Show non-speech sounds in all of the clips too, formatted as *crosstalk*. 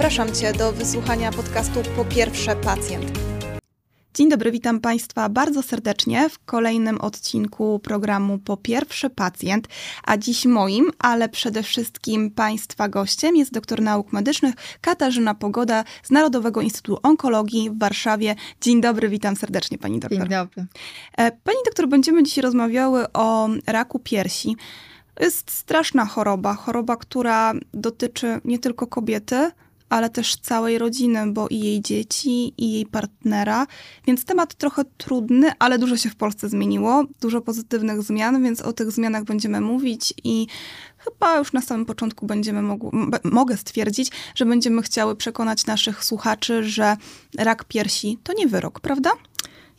Zapraszam Cię do wysłuchania podcastu Po pierwsze pacjent. Dzień dobry, witam Państwa bardzo serdecznie w kolejnym odcinku programu Po pierwsze pacjent, a dziś moim, ale przede wszystkim Państwa gościem jest doktor nauk medycznych Katarzyna Pogoda z Narodowego Instytutu Onkologii w Warszawie. Dzień dobry, witam serdecznie Pani doktor. Dzień dobry. E, pani doktor, będziemy dzisiaj rozmawiały o raku piersi. Jest straszna choroba, choroba, która dotyczy nie tylko kobiety, ale też całej rodziny, bo i jej dzieci, i jej partnera. Więc temat trochę trudny, ale dużo się w Polsce zmieniło, dużo pozytywnych zmian, więc o tych zmianach będziemy mówić i chyba już na samym początku będziemy mogę stwierdzić, że będziemy chciały przekonać naszych słuchaczy, że rak piersi to nie wyrok, prawda?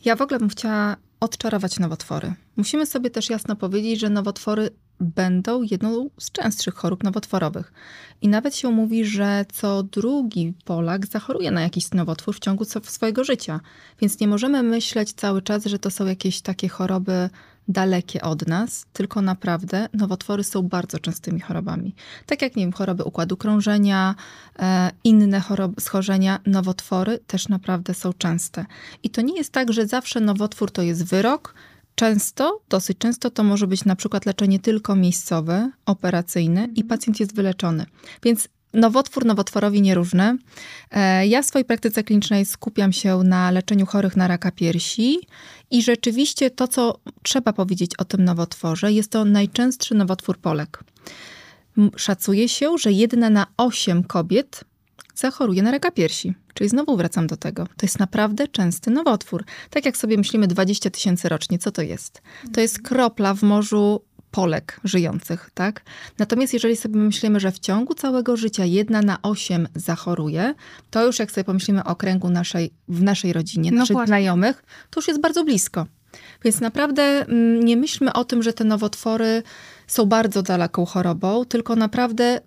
Ja w ogóle bym chciała odczarować nowotwory. Musimy sobie też jasno powiedzieć, że nowotwory będą jedną z częstszych chorób nowotworowych. I nawet się mówi, że co drugi Polak zachoruje na jakiś nowotwór w ciągu swojego życia. Więc nie możemy myśleć cały czas, że to są jakieś takie choroby dalekie od nas, tylko naprawdę nowotwory są bardzo częstymi chorobami. Tak jak, nie wiem, choroby układu krążenia, e, inne choroby, schorzenia, nowotwory też naprawdę są częste. I to nie jest tak, że zawsze nowotwór to jest wyrok, Często, dosyć często to może być na przykład leczenie tylko miejscowe, operacyjne i mhm. pacjent jest wyleczony. Więc nowotwór nowotworowi nieróżny. E, ja w swojej praktyce klinicznej skupiam się na leczeniu chorych na raka piersi i rzeczywiście to, co trzeba powiedzieć o tym nowotworze, jest to najczęstszy nowotwór Polek. Szacuje się, że jedna na osiem kobiet zachoruje na raka piersi. Czyli znowu wracam do tego. To jest naprawdę częsty nowotwór. Tak jak sobie myślimy 20 tysięcy rocznie, co to jest? To jest kropla w morzu Polek żyjących, tak? Natomiast jeżeli sobie myślimy, że w ciągu całego życia jedna na osiem zachoruje, to już jak sobie pomyślimy o kręgu naszej, w naszej rodzinie, no naszych właśnie. znajomych, to już jest bardzo blisko. Więc naprawdę mm, nie myślmy o tym, że te nowotwory są bardzo daleką chorobą, tylko naprawdę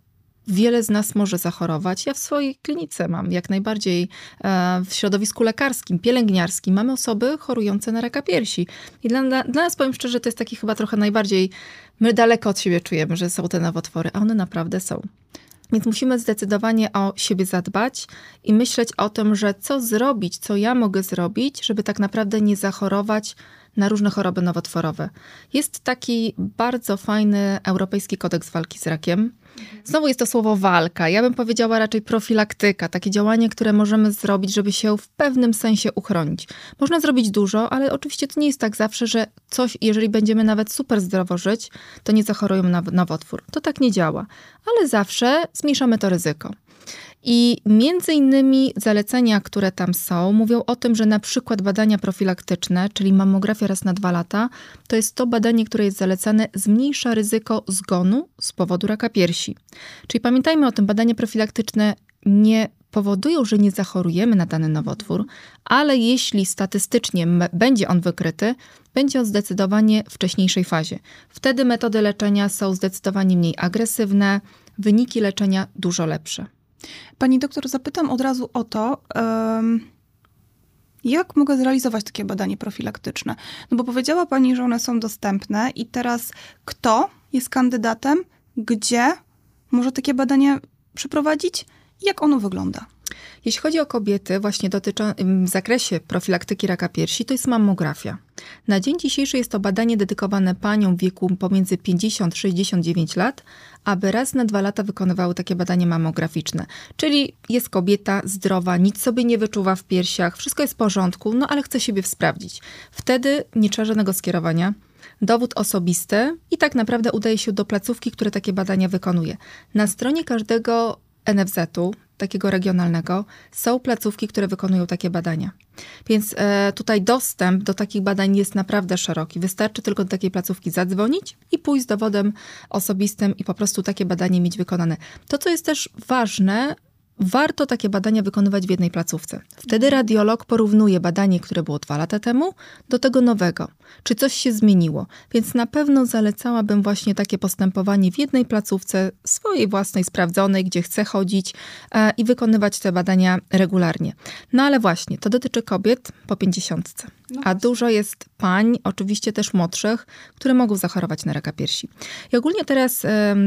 wiele z nas może zachorować. Ja w swojej klinice mam jak najbardziej e, w środowisku lekarskim, pielęgniarskim mamy osoby chorujące na raka piersi. I dla, dla, nas, powiem szczerze, to jest taki chyba trochę najbardziej, my daleko od siebie czujemy, że są te nowotwory, a one naprawdę są. Więc musimy zdecydowanie o siebie zadbać i myśleć o tym, że co zrobić, co ja mogę zrobić, żeby tak naprawdę nie zachorować na różne choroby nowotworowe. Jest taki bardzo fajny europejski kodeks walki z rakiem. Znowu jest to słowo walka. Ja bym powiedziała raczej profilaktyka, takie działanie, które możemy zrobić, żeby się w pewnym sensie uchronić. Można zrobić dużo, ale oczywiście to nie jest tak zawsze, że coś, jeżeli będziemy nawet super zdrowo żyć, to nie zachorujemy na nowotwór. To tak nie działa, ale zawsze zmniejszamy to ryzyko. I między innymi zalecenia, które tam są, mówią o tym, że na przykład badania profilaktyczne, czyli mamografia raz na dwa lata, to jest to badanie, które jest zalecane, zmniejsza ryzyko zgonu z powodu raka piersi. Czyli pamiętajmy o tym, badania profilaktyczne nie powodują, że nie zachorujemy na dany nowotwór, ale jeśli statystycznie będzie on wykryty, będzie on zdecydowanie w wcześniejszej fazie. Wtedy metody leczenia są zdecydowanie mniej agresywne, wyniki leczenia dużo lepsze. Pani doktor, zapytam od razu o to, jak mogę zrealizować takie badanie profilaktyczne? No bo powiedziała Pani, że one są dostępne i teraz kto jest kandydatem, gdzie może takie badanie przeprowadzić jak ono wygląda? Jeśli chodzi o kobiety, właśnie dotyczą, w zakresie profilaktyki raka piersi, to jest mammografia. Na dzień dzisiejszy jest to badanie dedykowane paniom w wieku pomiędzy 50-69 lat, aby raz na dwa lata wykonywały takie badanie mammograficzne. Czyli jest kobieta zdrowa, nic sobie nie wyczuwa w piersiach, wszystko jest w porządku, no ale chce siebie sprawdzić. Wtedy nie trzeba żadnego skierowania, dowód osobisty i tak naprawdę udaje się do placówki, które takie badania wykonuje. Na stronie każdego NFZ-u, takiego regionalnego, są placówki, które wykonują takie badania. Więc e, tutaj dostęp do takich badań jest naprawdę szeroki. Wystarczy tylko do takiej placówki zadzwonić i pójść z dowodem osobistym i po prostu takie badanie mieć wykonane. To, co jest też ważne, Warto takie badania wykonywać w jednej placówce. Wtedy radiolog porównuje badanie, które było dwa lata temu, do tego nowego. Czy coś się zmieniło? Więc na pewno zalecałabym właśnie takie postępowanie w jednej placówce, swojej własnej, sprawdzonej, gdzie chcę chodzić e, i wykonywać te badania regularnie. No ale właśnie, to dotyczy kobiet po 50. A dużo jest pań, oczywiście też młodszych, które mogą zachorować na raka piersi. I ogólnie teraz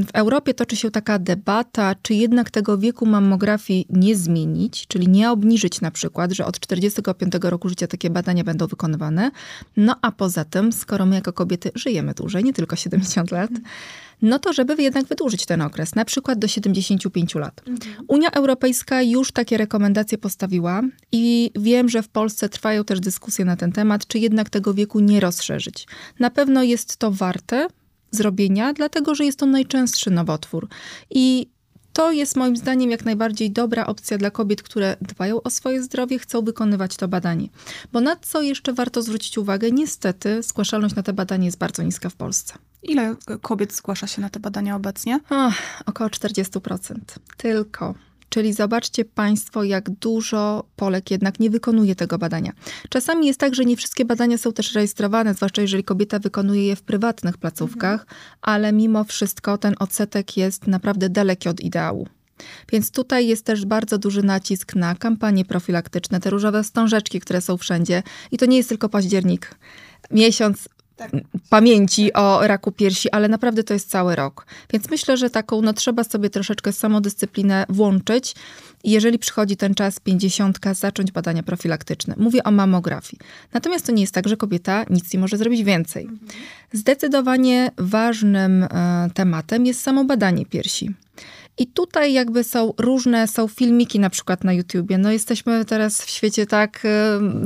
w Europie toczy się taka debata, czy jednak tego wieku mammografii nie zmienić, czyli nie obniżyć na przykład, że od 45 roku życia takie badania będą wykonywane. No a poza tym, skoro my jako kobiety żyjemy dłużej, nie tylko 70 lat, no to żeby jednak wydłużyć ten okres, na przykład do 75 lat. Mhm. Unia Europejska już takie rekomendacje postawiła i wiem, że w Polsce trwają też dyskusje na ten temat, czy jednak tego wieku nie rozszerzyć. Na pewno jest to warte zrobienia, dlatego że jest to najczęstszy nowotwór. I to jest moim zdaniem jak najbardziej dobra opcja dla kobiet, które dbają o swoje zdrowie, chcą wykonywać to badanie. Bo na co jeszcze warto zwrócić uwagę? Niestety zgłaszalność na te badanie jest bardzo niska w Polsce. Ile kobiet zgłasza się na te badania obecnie? Oh, około 40%. Tylko. Czyli zobaczcie Państwo, jak dużo Polek jednak nie wykonuje tego badania. Czasami jest tak, że nie wszystkie badania są też rejestrowane, zwłaszcza jeżeli kobieta wykonuje je w prywatnych placówkach, mhm. ale mimo wszystko ten odsetek jest naprawdę daleki od ideału. Więc tutaj jest też bardzo duży nacisk na kampanie profilaktyczne, te różowe wstążeczki, które są wszędzie. I to nie jest tylko październik, miesiąc tak. pamięci o raku piersi, ale naprawdę to jest cały rok. Więc myślę, że taką, no trzeba sobie troszeczkę samodyscyplinę włączyć i jeżeli przychodzi ten czas 50, zacząć badania profilaktyczne. Mówię o mamografii. Natomiast to nie jest tak, że kobieta nic nie może zrobić więcej. Mhm. Zdecydowanie ważnym e, tematem jest samo badanie piersi. I tutaj jakby są różne, są filmiki na przykład na YouTubie. No jesteśmy teraz w świecie tak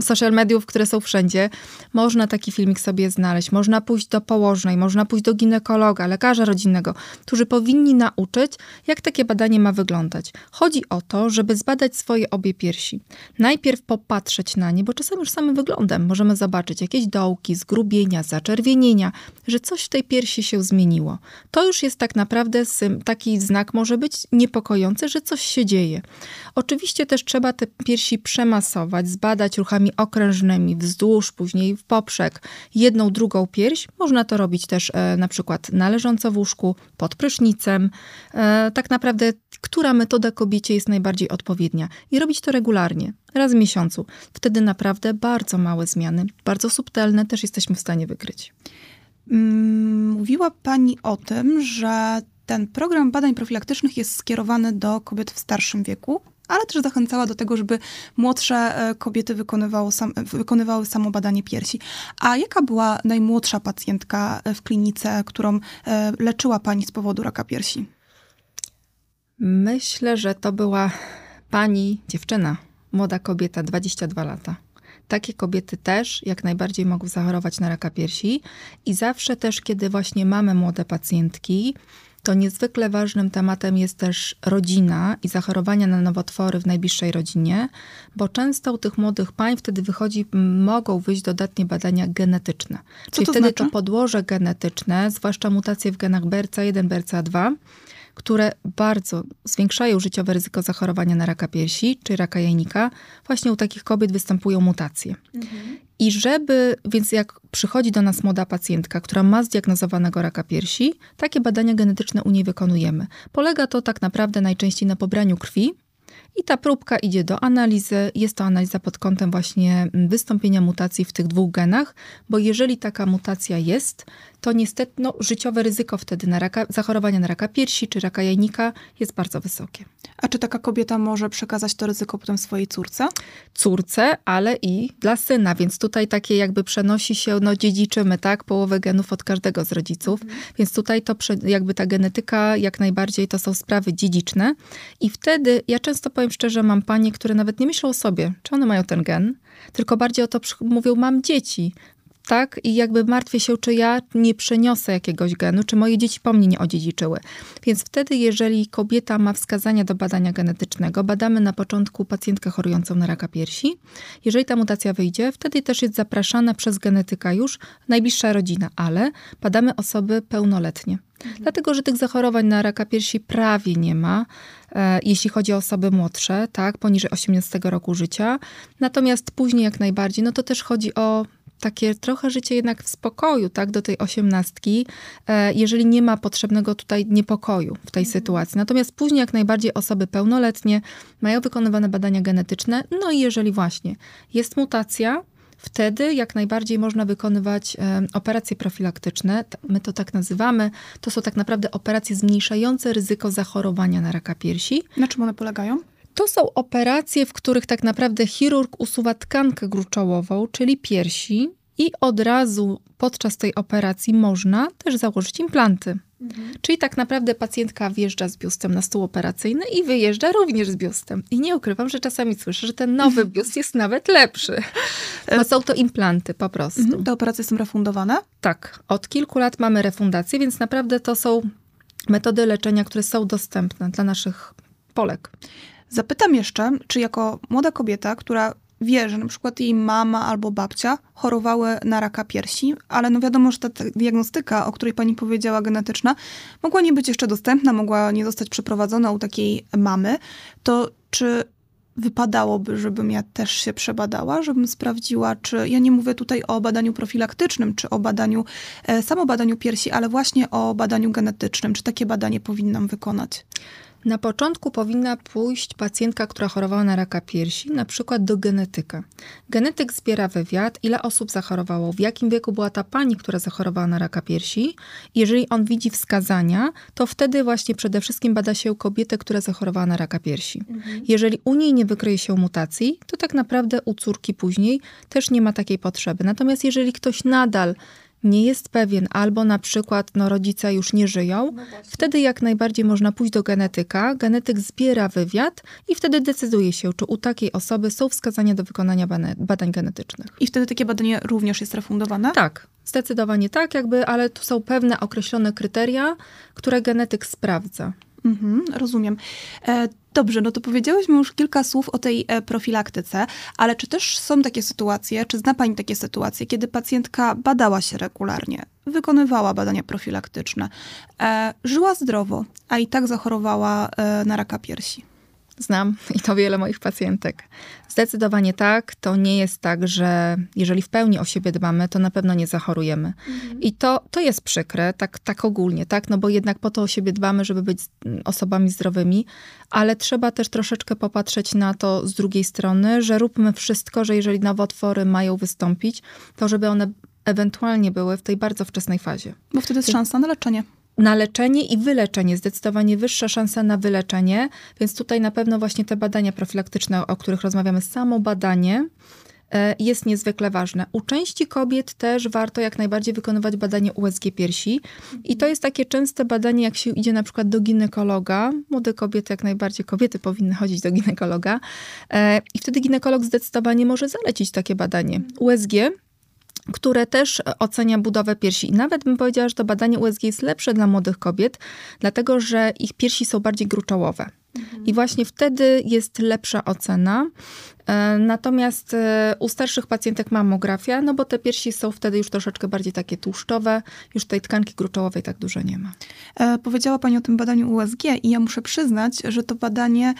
social mediów, które są wszędzie. Można taki filmik sobie znaleźć. Można pójść do położnej, można pójść do ginekologa, lekarza rodzinnego, którzy powinni nauczyć, jak takie badanie ma wyglądać. Chodzi o to, żeby zbadać swoje obie piersi. Najpierw popatrzeć na nie, bo czasem już samym wyglądem możemy zobaczyć jakieś dołki, zgrubienia, zaczerwienienia, że coś w tej piersi się zmieniło. To już jest tak naprawdę taki znak może być niepokojące, że coś się dzieje. Oczywiście też trzeba te piersi przemasować, zbadać ruchami okrężnymi wzdłuż, później w poprzek, jedną, drugą pierś. Można to robić też e, na przykład na leżąco w łóżku, pod prysznicem. E, tak naprawdę, która metoda kobiecie jest najbardziej odpowiednia i robić to regularnie, raz w miesiącu. Wtedy naprawdę bardzo małe zmiany, bardzo subtelne też jesteśmy w stanie wykryć. Mm, mówiła Pani o tym, że ten program badań profilaktycznych jest skierowany do kobiet w starszym wieku, ale też zachęcała do tego, żeby młodsze e, kobiety wykonywały, sam, wykonywały samo badanie piersi. A jaka była najmłodsza pacjentka e, w klinice, którą e, leczyła pani z powodu raka piersi? Myślę, że to była pani dziewczyna, młoda kobieta, 22 lata. Takie kobiety też jak najbardziej mogą zachorować na raka piersi i zawsze też, kiedy właśnie mamy młode pacjentki, to niezwykle ważnym tematem jest też rodzina i zachorowania na nowotwory w najbliższej rodzinie, bo często u tych młodych pań wtedy wychodzi, mogą wyjść dodatnie badania genetyczne. Co Czyli to wtedy znaczy? to podłoże genetyczne, zwłaszcza mutacje w genach BRCA1, BRCA2, które bardzo zwiększają życiowe ryzyko zachorowania na raka piersi czy raka jajnika, właśnie u takich kobiet występują mutacje. Mhm. I żeby, więc jak przychodzi do nas młoda pacjentka, która ma zdiagnozowanego raka piersi, takie badania genetyczne u niej wykonujemy. Polega to tak naprawdę najczęściej na pobraniu krwi, i ta próbka idzie do analizy. Jest to analiza pod kątem właśnie wystąpienia mutacji w tych dwóch genach, bo jeżeli taka mutacja jest, to niestety no, życiowe ryzyko wtedy na raka, zachorowania na raka piersi czy raka jajnika jest bardzo wysokie. A czy taka kobieta może przekazać to ryzyko potem swojej córce? Córce, ale i dla syna, więc tutaj takie jakby przenosi się, no dziedziczymy, tak, połowę genów od każdego z rodziców, mhm. więc tutaj to jakby ta genetyka jak najbardziej to są sprawy dziedziczne i wtedy, ja często powiem szczerze, mam panie, które nawet nie myślą o sobie, czy one mają ten gen, tylko bardziej o to mówią, mam dzieci, tak? I jakby martwię się, czy ja nie przeniosę jakiegoś genu, czy moje dzieci po mnie nie odziedziczyły. Więc wtedy, jeżeli kobieta ma wskazania do badania genetycznego, badamy na początku pacjentkę chorującą na raka piersi. Jeżeli ta mutacja wyjdzie, wtedy też jest zapraszana przez genetyka już najbliższa rodzina, ale badamy osoby pełnoletnie. Mhm. Dlatego, że tych zachorowań na raka piersi prawie nie ma, e, jeśli chodzi o osoby młodsze, tak, poniżej 18 roku życia. Natomiast później jak najbardziej, no to też chodzi o takie trochę życie jednak w spokoju, tak, do tej osiemnastki, e, jeżeli nie ma potrzebnego tutaj niepokoju w tej mhm. sytuacji. Natomiast później jak najbardziej osoby pełnoletnie mają wykonywane badania genetyczne, no i jeżeli właśnie jest mutacja, Wtedy jak najbardziej można wykonywać e, operacje profilaktyczne. My to tak nazywamy. To są tak naprawdę operacje zmniejszające ryzyko zachorowania na raka piersi. Na czym one polegają? To są operacje, w których tak naprawdę chirurg usuwa tkankę gruczołową, czyli piersi, i od razu podczas tej operacji można też założyć implanty. Czyli tak naprawdę pacjentka wjeżdża z biustem na stół operacyjny i wyjeżdża również z biustem. I nie ukrywam, że czasami słyszę, że ten nowy *laughs* biust jest nawet lepszy. Bo są to implanty po prostu. Mhm. Te operacje są refundowane? Tak, od kilku lat mamy refundację, więc naprawdę to są metody leczenia, które są dostępne dla naszych Polek. Zapytam jeszcze, czy jako młoda kobieta, która wie, że na przykład jej mama albo babcia chorowały na raka piersi, ale no wiadomo, że ta diagnostyka, o której pani powiedziała, genetyczna, mogła nie być jeszcze dostępna, mogła nie zostać przeprowadzona u takiej mamy, to czy wypadałoby, żebym ja też się przebadała, żebym sprawdziła, czy ja nie mówię tutaj o badaniu profilaktycznym, czy o badaniu, e, samobadaniu piersi, ale właśnie o badaniu genetycznym. Czy takie badanie powinnam wykonać? Na początku powinna pójść pacjentka, która chorowała na raka piersi, na przykład do genetyka. Genetyk zbiera wywiad, ile osób zachorowało, w jakim wieku była ta pani, która zachorowała na raka piersi. Jeżeli on widzi wskazania, to wtedy właśnie przede wszystkim bada się kobietę, która zachorowała na raka piersi. Jeżeli u niej nie wykryje się mutacji, to tak naprawdę u córki później też nie ma takiej potrzeby. Natomiast jeżeli ktoś nadal nie jest pewien, albo na przykład no, rodzice już nie żyją, wtedy jak najbardziej można pójść do genetyka. Genetyk zbiera wywiad i wtedy decyduje się, czy u takiej osoby są wskazania do wykonania badań genetycznych. I wtedy takie badanie również jest refundowane? Tak, zdecydowanie tak, jakby, ale tu są pewne określone kryteria, które genetyk sprawdza. Mhm, rozumiem. E, dobrze, no to powiedziałyśmy już kilka słów o tej e, profilaktyce, ale czy też są takie sytuacje, czy zna Pani takie sytuacje, kiedy pacjentka badała się regularnie, wykonywała badania profilaktyczne, e, żyła zdrowo, a i tak zachorowała na raka piersi? Znam i to wiele moich pacjentek. Zdecydowanie tak. To nie jest tak, że jeżeli w pełni o siebie dbamy, to na pewno nie zachorujemy. I to, to jest przykre, tak, tak ogólnie, tak? No bo jednak po to o siebie dbamy, żeby być osobami zdrowymi, ale trzeba też troszeczkę popatrzeć na to z drugiej strony, że róbmy wszystko, że jeżeli nowotwory mają wystąpić, to żeby one ewentualnie były w tej bardzo wczesnej fazie. Bo wtedy jest szansa na leczenie. Na leczenie i wyleczenie, zdecydowanie wyższa szansa na wyleczenie, więc tutaj na pewno właśnie te badania profilaktyczne, o których rozmawiamy, samo badanie e, jest niezwykle ważne. U części kobiet też warto jak najbardziej wykonywać badanie USG piersi i to jest takie częste badanie, jak się idzie na przykład do ginekologa. Młode kobiety, jak najbardziej kobiety powinny chodzić do ginekologa e, i wtedy ginekolog zdecydowanie może zalecić takie badanie. USG które też ocenia budowę piersi. I nawet bym powiedziała, że to badanie USG jest lepsze dla młodych kobiet, dlatego że ich piersi są bardziej gruczołowe. I właśnie wtedy jest lepsza ocena. E, Natomiast e, u starszych pacjentek mamografia, no bo te piersi są wtedy już troszeczkę bardziej takie tłuszczowe, już tej tkanki gruczołowej tak dużo nie ma. E, powiedziała Pani o tym badaniu USG i ja muszę przyznać, że to badanie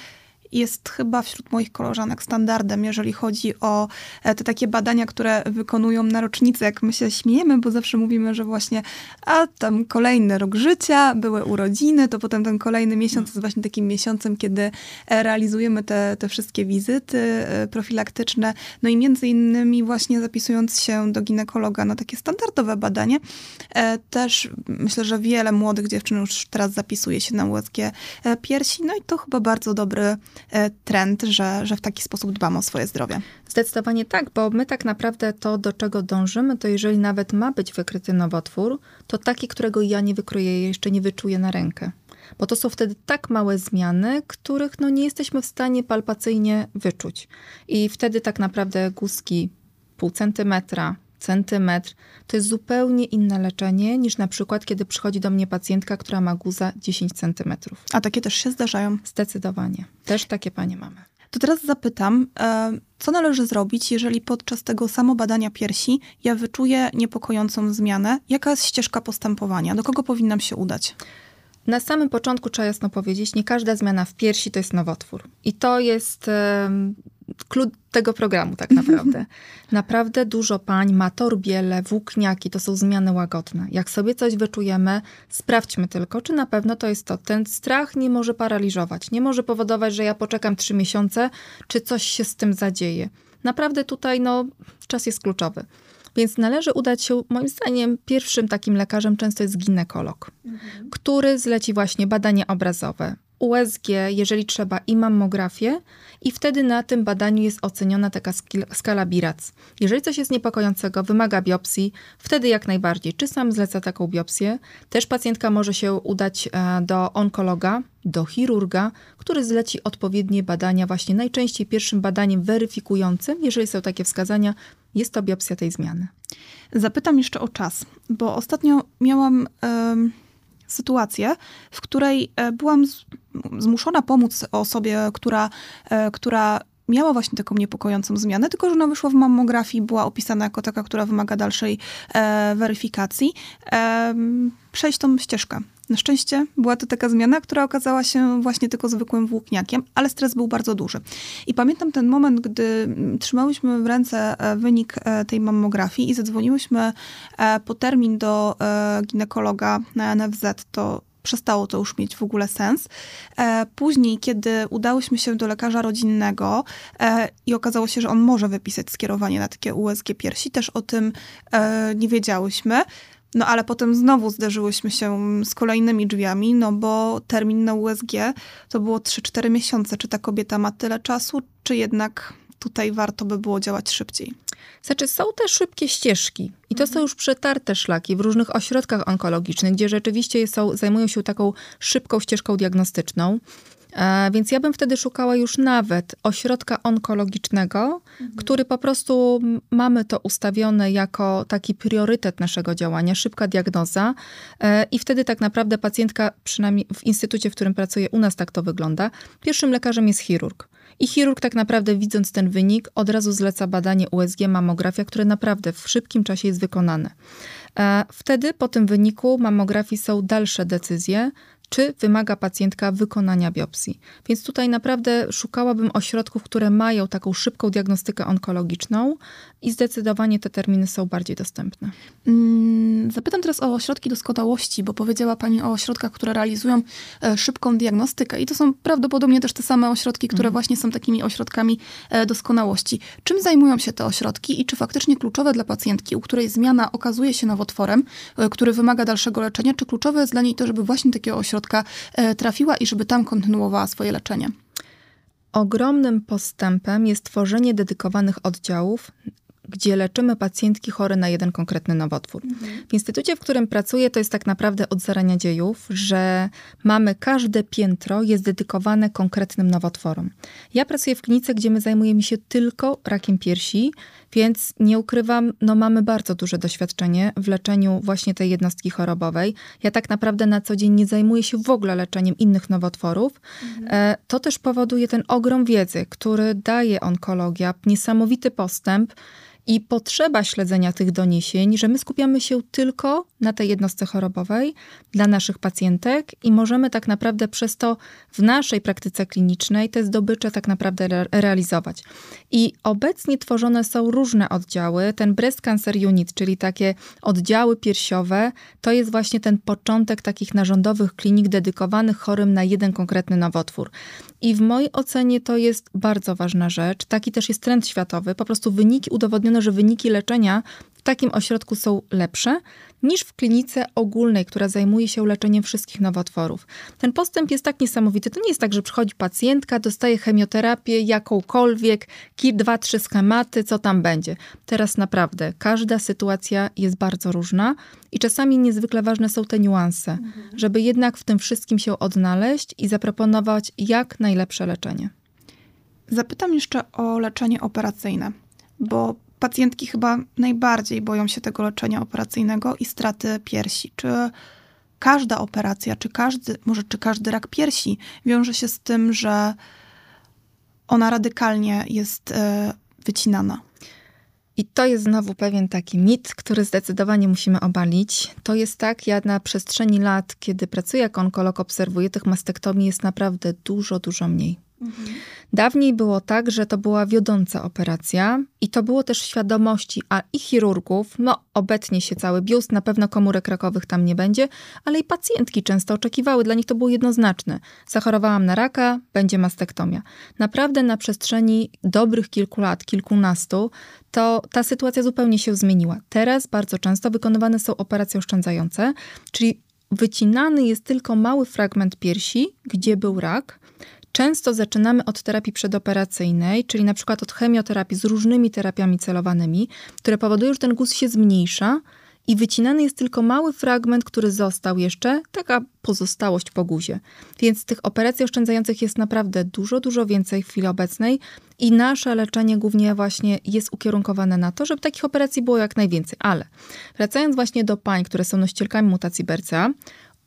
jest chyba wśród moich koleżanek standardem, jeżeli chodzi o e, te takie badania, które wykonują na rocznicę. Jak my się śmiejemy, bo zawsze mówimy, że właśnie a tam kolejny rok życia, były urodziny, to potem ten kolejny miesiąc jest właśnie takim miesiącem, kiedy e, realizujemy te, te wszystkie wizyty e, profilaktyczne. No i między innymi właśnie zapisując się do ginekologa na takie standardowe badanie, też myślę, że wiele młodych dziewczyn już teraz zapisuje się na USG e, piersi. No i to chyba bardzo dobry trend, że, że w taki sposób dbamy o swoje zdrowie. Zdecydowanie tak, bo my tak naprawdę to, do czego dążymy, to jeżeli nawet ma być wykryty nowotwór, to taki, którego ja nie wykryję, jeszcze nie wyczuję na rękę. Bo to są wtedy tak małe zmiany, których no, nie jesteśmy w stanie palpacyjnie wyczuć. I wtedy tak naprawdę guzki pół centymetra, centymetr, to jest zupełnie inne leczenie niż na przykład, kiedy przychodzi do mnie pacjentka, która ma guza 10 centymetrów. A takie też się zdarzają. Zdecydowanie. Też takie panie mamy. To teraz zapytam, e, co należy zrobić, jeżeli podczas tego samobadania piersi ja wyczuję niepokojącą zmianę? Jaka jest ścieżka postępowania? Do kogo powinnam się udać? Na samym początku trzeba jasno powiedzieć, nie każda zmiana w piersi to jest nowotwór. I to jest klucz tego programu tak naprawdę. *laughs* naprawdę dużo pań ma torbiele, włókniaki, to są zmiany łagodne. Jak sobie coś wyczujemy, sprawdźmy tylko, czy na pewno to jest to. Ten strach nie może paraliżować, nie może powodować, że ja poczekam trzy miesiące, czy coś się z tym zadzieje. naprawdę tutaj no, czas jest kluczowy. Więc należy udać się, moim zdaniem, pierwszym takim lekarzem często jest ginekolog, mhm. który zleci właśnie badania obrazowe, USG, jeżeli trzeba, i mammografię, i wtedy na tym badaniu jest oceniona taka skala Birac. Jeżeli coś jest niepokojącego, wymaga biopsji, wtedy jak najbardziej. Czy sam zleca taką biopsję? Też pacjentka może się udać e, do onkologa, do chirurga, który zleci odpowiednie badania. Właśnie najczęściej pierwszym badaniem weryfikującym, jeżeli są takie wskazania, jest to biopsja tej zmiany. Zapytam jeszcze o czas, bo ostatnio miałam sytuację, w której e, byłam zmuszona pomóc osobie, która, e, która miała właśnie taką niepokojącą zmianę, tylko że ona wyszła w mammografii, była opisana jako taka, która wymaga dalszej e, weryfikacji, e, przejść tą ścieżkę. Na szczęście była to taka zmiana, która okazała się właśnie tylko zwykłym włókniakiem, ale stres był bardzo duży. I pamiętam ten moment, gdy mm, trzymałyśmy w ręce e, wynik e, tej mammografii i zadzwoniłyśmy e, po termin do ginekologa na NFZ, to przestało to już mieć w ogóle sens. Później, kiedy udałyśmy się do lekarza rodzinnego i okazało się, że on może wypisać skierowanie na takie USG piersi, też o tym nie wiedziałyśmy. No ale potem znowu zderzyłyśmy się z kolejnymi drzwiami, no bo termin na USG to było 3-4 miesiące. Czy ta kobieta ma tyle czasu, czy jednak tutaj warto by było działać szybciej? Znaczy, są też szybkie ścieżki i to mhm. są już przetarte szlaki w różnych ośrodkach onkologicznych, gdzie rzeczywiście są, zajmują się taką szybką ścieżką diagnostyczną. E, więc ja bym wtedy szukała już nawet ośrodka onkologicznego, mhm. który po prostu mamy to ustawione jako taki priorytet naszego działania, szybka diagnoza. E, I wtedy tak naprawdę pacjentka, przynajmniej w instytucie, w którym pracuję, u nas tak to wygląda, pierwszym lekarzem jest chirurg. I chirurg tak naprawdę widząc ten wynik od razu zleca badanie USG, mamografia, które naprawdę w szybkim czasie jest wykonane. E, wtedy po tym wyniku mammografii są dalsze decyzje, czy wymaga pacjentka wykonania biopsji. Więc tutaj naprawdę szukałabym ośrodków, które mają taką szybką diagnostykę onkologiczną i zdecydowanie te terminy są bardziej dostępne. Mm, zapytam teraz o ośrodki doskonałości, bo powiedziała Pani o ośrodkach, które realizują e, szybką diagnostykę i to są prawdopodobnie też te same ośrodki, które mhm. właśnie są takimi ośrodkami e, doskonałości. Czym zajmują się te ośrodki i czy faktycznie kluczowe dla pacjentki, u której zmiana okazuje się nowotworem, e, który wymaga dalszego leczenia, czy kluczowe jest dla niej to, żeby właśnie takiego ośrodka ośrodka e, trafiła i żeby tam kontynuowała swoje leczenie. Ogromnym postępem jest tworzenie dedykowanych oddziałów gdzie leczymy pacjentki chore na jeden konkretny nowotwór. Mhm. W instytucie, w którym pracuję, to jest tak naprawdę od zarania dziejów, że mamy każde piętro jest dedykowane konkretnym nowotworom. Ja pracuję w klinice, gdzie my zajmujemy się tylko rakiem piersi, więc nie ukrywam, no mamy bardzo duże doświadczenie w leczeniu właśnie tej jednostki chorobowej. Ja tak naprawdę na co dzień nie zajmuję się w ogóle leczeniem innych nowotworów. Mhm. E, to też powoduje ten ogrom wiedzy, który daje onkologia, niesamowity postęp i potrzeba śledzenia tych doniesień, że my skupiamy się tylko na tej jednostce chorobowej dla naszych pacjentek i możemy tak naprawdę przez to w naszej praktyce klinicznej te zdobycze tak naprawdę re realizować. I obecnie tworzone są różne oddziały. Ten Breast Cancer Unit, czyli takie oddziały piersiowe, to jest właśnie ten początek takich narządowych klinik dedykowanych chorym na jeden konkretny nowotwór. I w mojej ocenie to jest bardzo ważna rzecz. Taki też jest trend światowy. Po prostu wyniki, udowodniono, że wyniki leczenia w takim ośrodku są lepsze niż w klinice ogólnej, która zajmuje się leczeniem wszystkich nowotworów. Ten postęp jest tak niesamowity. To nie jest tak, że przychodzi pacjentka, dostaje chemioterapię jakąkolwiek, dwa, trzy schematy, co tam będzie. Teraz naprawdę każda sytuacja jest bardzo różna i czasami niezwykle ważne są te niuanse, mhm. żeby jednak w tym wszystkim się odnaleźć i zaproponować jak najlepsze leczenie. Zapytam jeszcze o leczenie operacyjne, bo pacjentki chyba najbardziej boją się tego leczenia operacyjnego i straty piersi. Czy każda operacja, czy każdy, może czy każdy rak piersi wiąże się z tym, że ona radykalnie jest e, wycinana? I to jest znowu pewien taki mit, który zdecydowanie musimy obalić. To jest tak, ja na przestrzeni lat, kiedy pracuję jako onkolog, obserwuję tych mastektomii jest naprawdę dużo, dużo mniej. Mhm. Dawniej było tak, że to była wiodąca operacja i to było też w świadomości, a i chirurgów, no obetnie się cały biust, na pewno komórek rakowych tam nie będzie, ale i pacjentki często oczekiwały, dla nich to było jednoznaczne. Zachorowałam na raka, będzie mastektomia. Naprawdę na przestrzeni dobrych kilku lat, kilkunastu, to ta sytuacja zupełnie się zmieniła. Teraz bardzo często wykonywane są operacje oszczędzające, czyli wycinany jest tylko mały fragment piersi, gdzie był rak, Często zaczynamy od terapii przedoperacyjnej, czyli na przykład od chemioterapii z różnymi terapiami celowanymi, które powodują, że ten guz się zmniejsza i wycinany jest tylko mały fragment, który został jeszcze, taka pozostałość po guzie. Więc tych operacji oszczędzających jest naprawdę dużo, dużo więcej w chwili obecnej i nasze leczenie głównie właśnie jest ukierunkowane na to, żeby takich operacji było jak najwięcej. Ale wracając właśnie do pań, które są nosicielkami mutacji BRCA,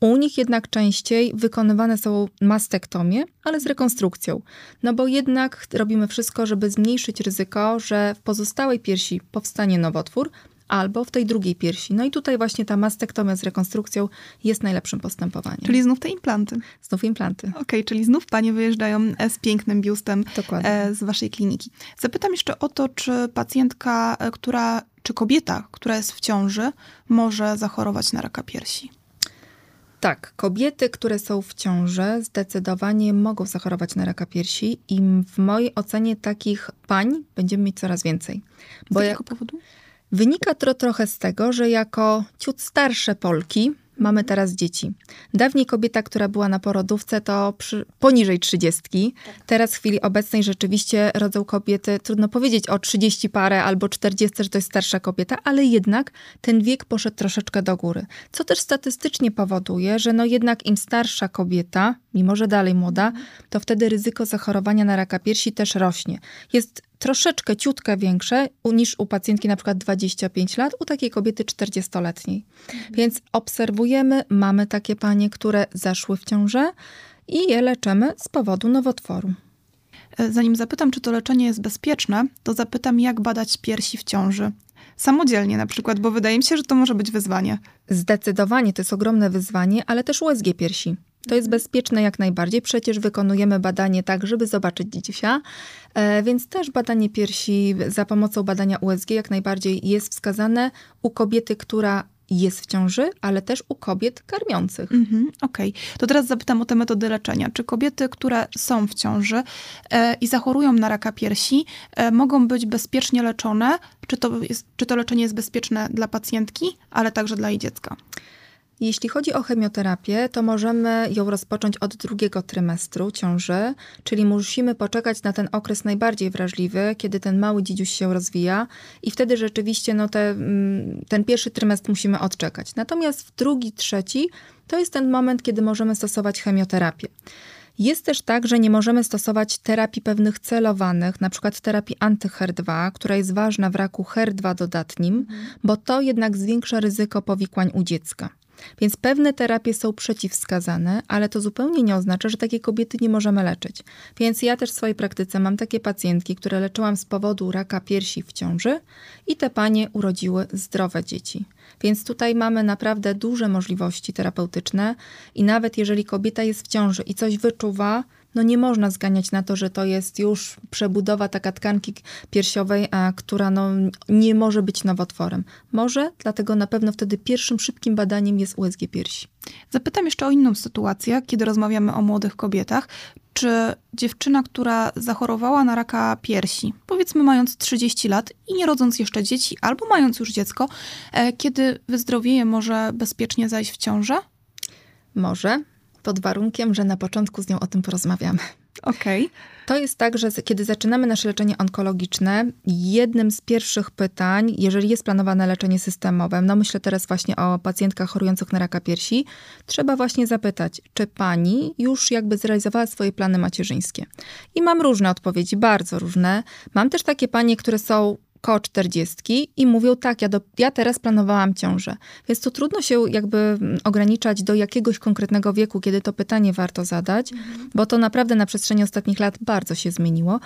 u nich jednak częściej wykonywane są mastektomie, ale z rekonstrukcją. No bo jednak robimy wszystko, żeby zmniejszyć ryzyko, że w pozostałej piersi powstanie nowotwór, albo w tej drugiej piersi. No i tutaj właśnie ta mastektomia z rekonstrukcją jest najlepszym postępowaniem. Czyli znów te implanty. Znów implanty. Okej, okay, czyli znów panie wyjeżdżają e, z pięknym biustem Dokładnie. E, z waszej kliniki. Zapytam jeszcze o to, czy pacjentka, e, która, czy kobieta, która jest w ciąży, może zachorować na raka piersi? Tak, kobiety, które są w ciąży, zdecydowanie mogą zachorować na raka piersi i w mojej ocenie takich pań będziemy mieć coraz więcej. Bo z jakiego powodu? Wynika to trochę z tego, że jako ciut starsze Polki, mamy teraz dzieci. Dawniej kobieta, która była na porodówce, to przy, poniżej trzydziestki. Teraz w chwili obecnej rzeczywiście rodzą kobiety, trudno powiedzieć o 30 parę albo 40, że to jest starsza kobieta, ale jednak ten wiek poszedł troszeczkę do góry. Co też statystycznie powoduje, że no jednak im starsza kobieta, mimo że dalej młoda, to wtedy ryzyko zachorowania na raka piersi też rośnie. Jest troszeczkę ciutkę większe niż u pacjentki na przykład 25 lat, u takiej kobiety 40-letniej. Mhm. Więc obserwujemy, mamy takie panie, które zaszły w ciążę i je leczymy z powodu nowotworu. E, zanim zapytam, czy to leczenie jest bezpieczne, to zapytam, jak badać piersi w ciąży. Samodzielnie na przykład, bo wydaje mi się, że to może być wyzwanie. Zdecydowanie to jest ogromne wyzwanie, ale też USG piersi. To jest bezpieczne jak najbardziej. Przecież wykonujemy badanie tak, żeby zobaczyć dziedzisia, e, więc też badanie piersi za pomocą badania USG jak najbardziej jest wskazane u kobiety, która jest w ciąży, ale też u kobiet karmiących. Mhm, Okej, okay. to teraz zapytam o te metody leczenia. Czy kobiety, które są w ciąży e, i zachorują na raka piersi, e, mogą być bezpiecznie leczone? Czy to, jest, czy to leczenie jest bezpieczne dla pacjentki, ale także dla jej dziecka? Jeśli chodzi o chemioterapię, to możemy ją rozpocząć od drugiego trymestru ciąży, czyli musimy poczekać na ten okres najbardziej wrażliwy, kiedy ten mały dzidziuś się rozwija i wtedy rzeczywiście no te, mm, ten pierwszy trymestr musimy odczekać. Natomiast w drugi, trzeci to jest ten moment, kiedy możemy stosować chemioterapię. Jest też tak, że nie możemy stosować terapii pewnych celowanych, na przykład terapii anty-HER2, która jest ważna w raku HER2 dodatnim, mhm. bo to jednak zwiększa ryzyko powikłań u dziecka. Więc pewne terapie są przeciwwskazane, ale to zupełnie nie oznacza, że takie kobiety nie możemy leczyć. Więc ja też w swojej praktyce mam takie pacjentki, które leczyłam z powodu raka piersi w ciąży i te panie urodziły zdrowe dzieci. Więc tutaj mamy naprawdę duże możliwości terapeutyczne i nawet jeżeli kobieta jest w ciąży i coś wyczuwa, no nie można zganiać na to, że to jest już przebudowa taka tkanki piersiowej, a, która no, nie może być nowotworem. Może, dlatego na pewno wtedy pierwszym szybkim badaniem jest USG piersi. Zapytam jeszcze o inną sytuację, kiedy rozmawiamy o młodych kobietach. Czy dziewczyna, która zachorowała na raka piersi, powiedzmy mając 30 lat i nie rodząc jeszcze dzieci, albo mając już dziecko, e, kiedy wyzdrowieje, może bezpiecznie zajść w ciążę? Może pod warunkiem, że na początku z nią o tym porozmawiamy. Okej. Okay. To jest tak, że kiedy zaczynamy nasze leczenie onkologiczne, jednym z pierwszych pytań, jeżeli jest planowane leczenie systemowe, no myślę teraz właśnie o pacjentkach chorujących na raka piersi, trzeba właśnie zapytać, czy pani już jakby zrealizowała swoje plany macierzyńskie. I mam różne odpowiedzi, bardzo różne. Mam też takie panie, które są koło 40 i mówią tak, ja, do, ja teraz planowałam ciążę. Więc tu trudno się jakby mm, ograniczać do jakiegoś konkretnego wieku, kiedy to pytanie warto zadać, mhm. bo to naprawdę na przestrzeni ostatnich lat bardzo się zmieniło,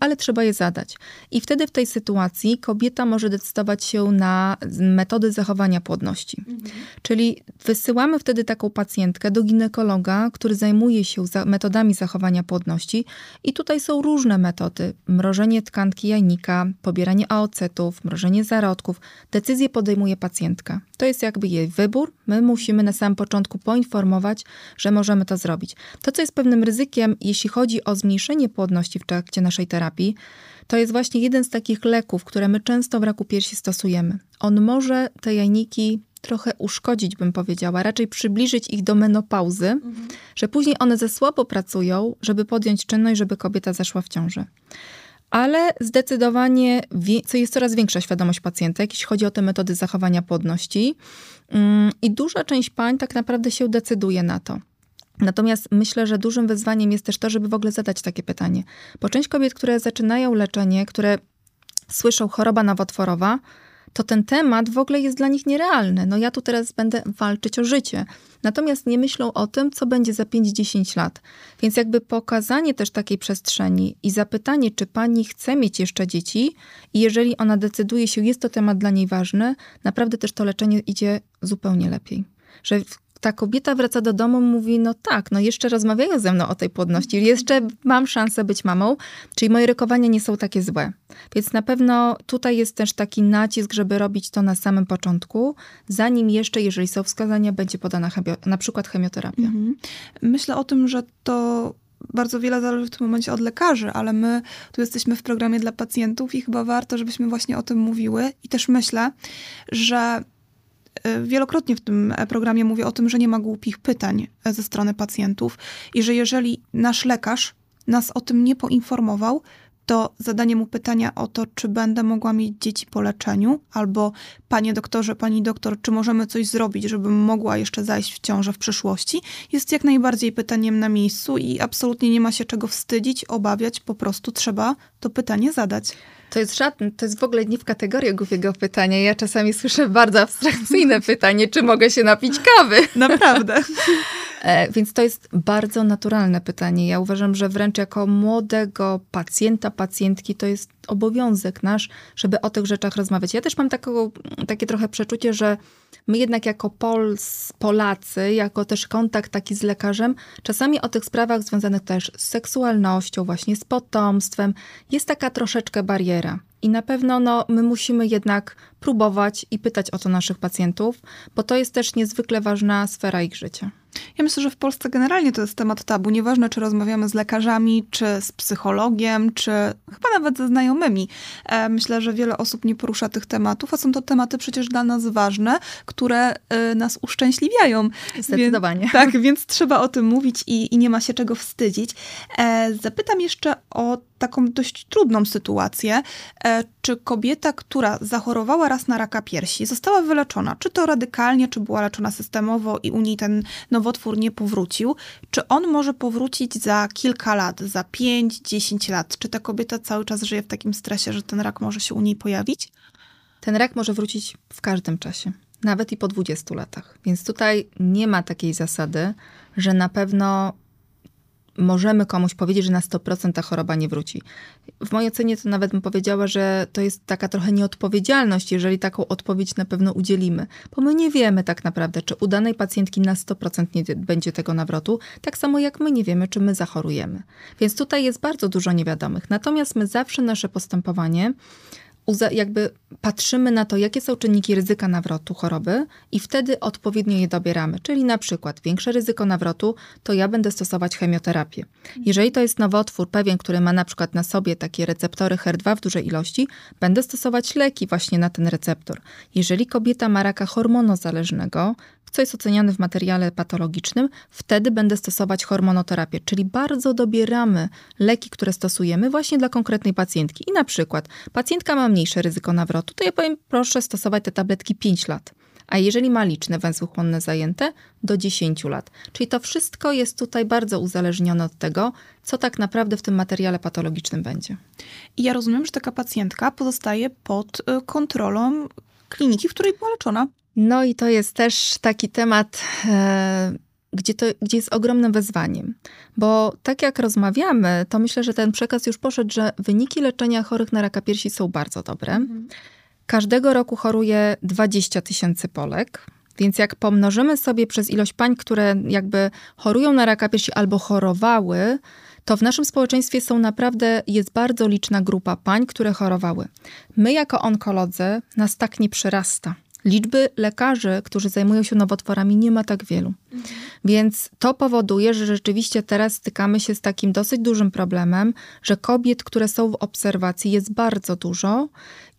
ale trzeba je zadać. I wtedy w tej sytuacji kobieta może decydować się na metody zachowania płodności. Mhm. Czyli wysyłamy wtedy taką pacjentkę do ginekologa, który zajmuje się za metodami zachowania płodności i tutaj są różne metody. Mrożenie tkanki jajnika, pobieranie AOC-ów, mrożenie zarodków. Decyzję podejmuje pacjentka. To jest jakby jej wybór. My musimy na samym początku poinformować, że możemy to zrobić. To, co jest pewnym ryzykiem, jeśli chodzi o zmniejszenie płodności w trakcie naszej terapii, to jest właśnie jeden z takich leków, które my często w raku piersi stosujemy. On może te jajniki trochę uszkodzić, bym powiedziała, raczej przybliżyć ich do menopauzy, mhm. że później one ze słabo pracują, żeby podjąć czynność, żeby kobieta zaszła w ciąży ale zdecydowanie jest coraz większa świadomość pacjentek, jeśli chodzi o te metody zachowania płodności. Mm, I duża część pań tak naprawdę się decyduje na to. Natomiast myślę, że dużym wyzwaniem jest też to, żeby w ogóle zadać takie pytanie. Bo część kobiet, które zaczynają leczenie, które słyszą choroba nowotworowa, to ten temat w ogóle jest dla nich nierealny. No ja tu teraz będę walczyć o życie. Natomiast nie myślą o tym, co będzie za 5-10 lat. Więc jakby pokazanie też takiej przestrzeni i zapytanie, czy pani chce mieć jeszcze dzieci i jeżeli ona decyduje się, jest to temat dla niej ważny, naprawdę też to leczenie idzie zupełnie lepiej. Że ta kobieta wraca do domu mówi, no tak, no jeszcze rozmawiają ze mną o tej płodności, jeszcze mam szansę być mamą, czyli moje rykowania nie są takie złe. Więc na pewno tutaj jest też taki nacisk, żeby robić to na samym początku, zanim jeszcze, jeżeli są wskazania, będzie podana na przykład chemioterapia. Mhm. Myślę o tym, że to bardzo wiele zależy w tym momencie od lekarzy, ale my tu jesteśmy w programie dla pacjentów i chyba warto, żebyśmy właśnie o tym mówiły. I też myślę, że wielokrotnie w tym programie mówię o tym, że nie ma głupich pytań e, ze strony pacjentów i że jeżeli nasz lekarz nas o tym nie poinformował, to zadanie mu pytania o to, czy będę mogła mieć dzieci po leczeniu, albo panie doktorze, pani doktor, czy możemy coś zrobić, żebym mogła jeszcze zajść w ciążę w przyszłości, jest jak najbardziej pytaniem na miejscu i absolutnie nie ma się czego wstydzić, obawiać, po prostu trzeba to pytanie zadać. To jest żadne, to jest w ogóle nie w kategorię głupiego pytania. Ja czasami słyszę bardzo abstrakcyjne pytanie, czy mogę się napić kawy. Naprawdę. *laughs* E, więc to jest bardzo naturalne pytanie. Ja uważam, że wręcz jako młodego pacjenta, pacjentki to jest obowiązek nasz, żeby o tych rzeczach rozmawiać. Ja też mam taką, takie trochę przeczucie, że my jednak jako Pols, Polacy, jako też kontakt taki z lekarzem, czasami o tych sprawach związanych też z seksualnością, właśnie z potomstwem, jest taka troszeczkę bariera. I na pewno no, my musimy jednak próbować i pytać o to naszych pacjentów, bo to jest też niezwykle ważna sfera ich życia. Ja myślę, że w Polsce generalnie to jest temat tabu. Nieważne, czy rozmawiamy z lekarzami, czy z psychologiem, czy chyba nawet ze znajomymi. E, myślę, że wiele osób nie porusza tych tematów, a są to tematy przecież dla nas ważne, które e, nas uszczęśliwiają. Zdecydowanie. Więc, tak, więc trzeba o tym mówić i, i nie ma się czego wstydzić. E, zapytam jeszcze o taką dość trudną sytuację. Czy kobieta, która zachorowała raz na raka piersi, została wyleczona, czy to radykalnie, czy była leczona systemowo i u niej ten nowotwór nie powrócił, czy on może powrócić za kilka lat, za 5-10 lat? Czy ta kobieta cały czas żyje w takim stresie, że ten rak może się u niej pojawić? Ten rak może wrócić w każdym czasie, nawet i po 20 latach. Więc tutaj nie ma takiej zasady, że na pewno możemy komuś powiedzieć, że na 100% ta choroba nie wróci. W mojej ocenie to nawet bym powiedziała, że to jest taka trochę nieodpowiedzialność, jeżeli taką odpowiedź na pewno udzielimy, bo my nie wiemy tak naprawdę, czy u danej pacjentki na 100% nie będzie tego nawrotu, tak samo jak my nie wiemy, czy my zachorujemy. Więc tutaj jest bardzo dużo niewiadomych. Natomiast my zawsze nasze postępowanie jakby patrzymy na to, jakie są czynniki ryzyka nawrotu choroby i wtedy odpowiednio je dobieramy. Czyli na przykład większe ryzyko nawrotu, to ja będę stosować chemioterapię. Jeżeli to jest nowotwór pewien, który ma na przykład na sobie takie receptory HER2 w dużej ilości, będę stosować leki właśnie na ten receptor. Jeżeli kobieta ma raka hormonozależnego, co jest oceniane w materiale patologicznym, wtedy będę stosować hormonoterapię, czyli bardzo dobieramy leki, które stosujemy właśnie dla konkretnej pacjentki. I na przykład pacjentka ma mniejsze ryzyko nawrotu, to ja powiem, proszę stosować te tabletki 5 lat. a jeżeli ma liczne węzły chłonne zajęte, do 10 lat. Czyli to wszystko jest tutaj bardzo uzależnione od tego, co tak naprawdę w tym materiale patologicznym będzie. I ja rozumiem, że taka pacjentka pozostaje pod y, kontrolą kliniki, w której była leczona. No i to jest też taki temat, e, gdzie, to, gdzie jest ogromnym wyzwaniem. Bo tak jak rozmawiamy, to myślę, że ten przekaz już poszedł, że wyniki leczenia chorych na raka piersi są bardzo dobre. Mhm. Każdego roku choruje 20 tysięcy Polek. Więc jak pomnożymy sobie przez ilość pań, które jakby chorują na raka piersi albo chorowały, to w naszym społeczeństwie są naprawdę, jest bardzo liczna grupa pań, które chorowały. My jako onkolodzy nas tak nie przyrasta. Liczby lekarzy, którzy zajmują się nowotworami, nie ma tak wielu. Mhm. Więc to powoduje, że rzeczywiście teraz stykamy się z takim dosyć dużym problemem, że kobiet, które są w obserwacji, jest bardzo dużo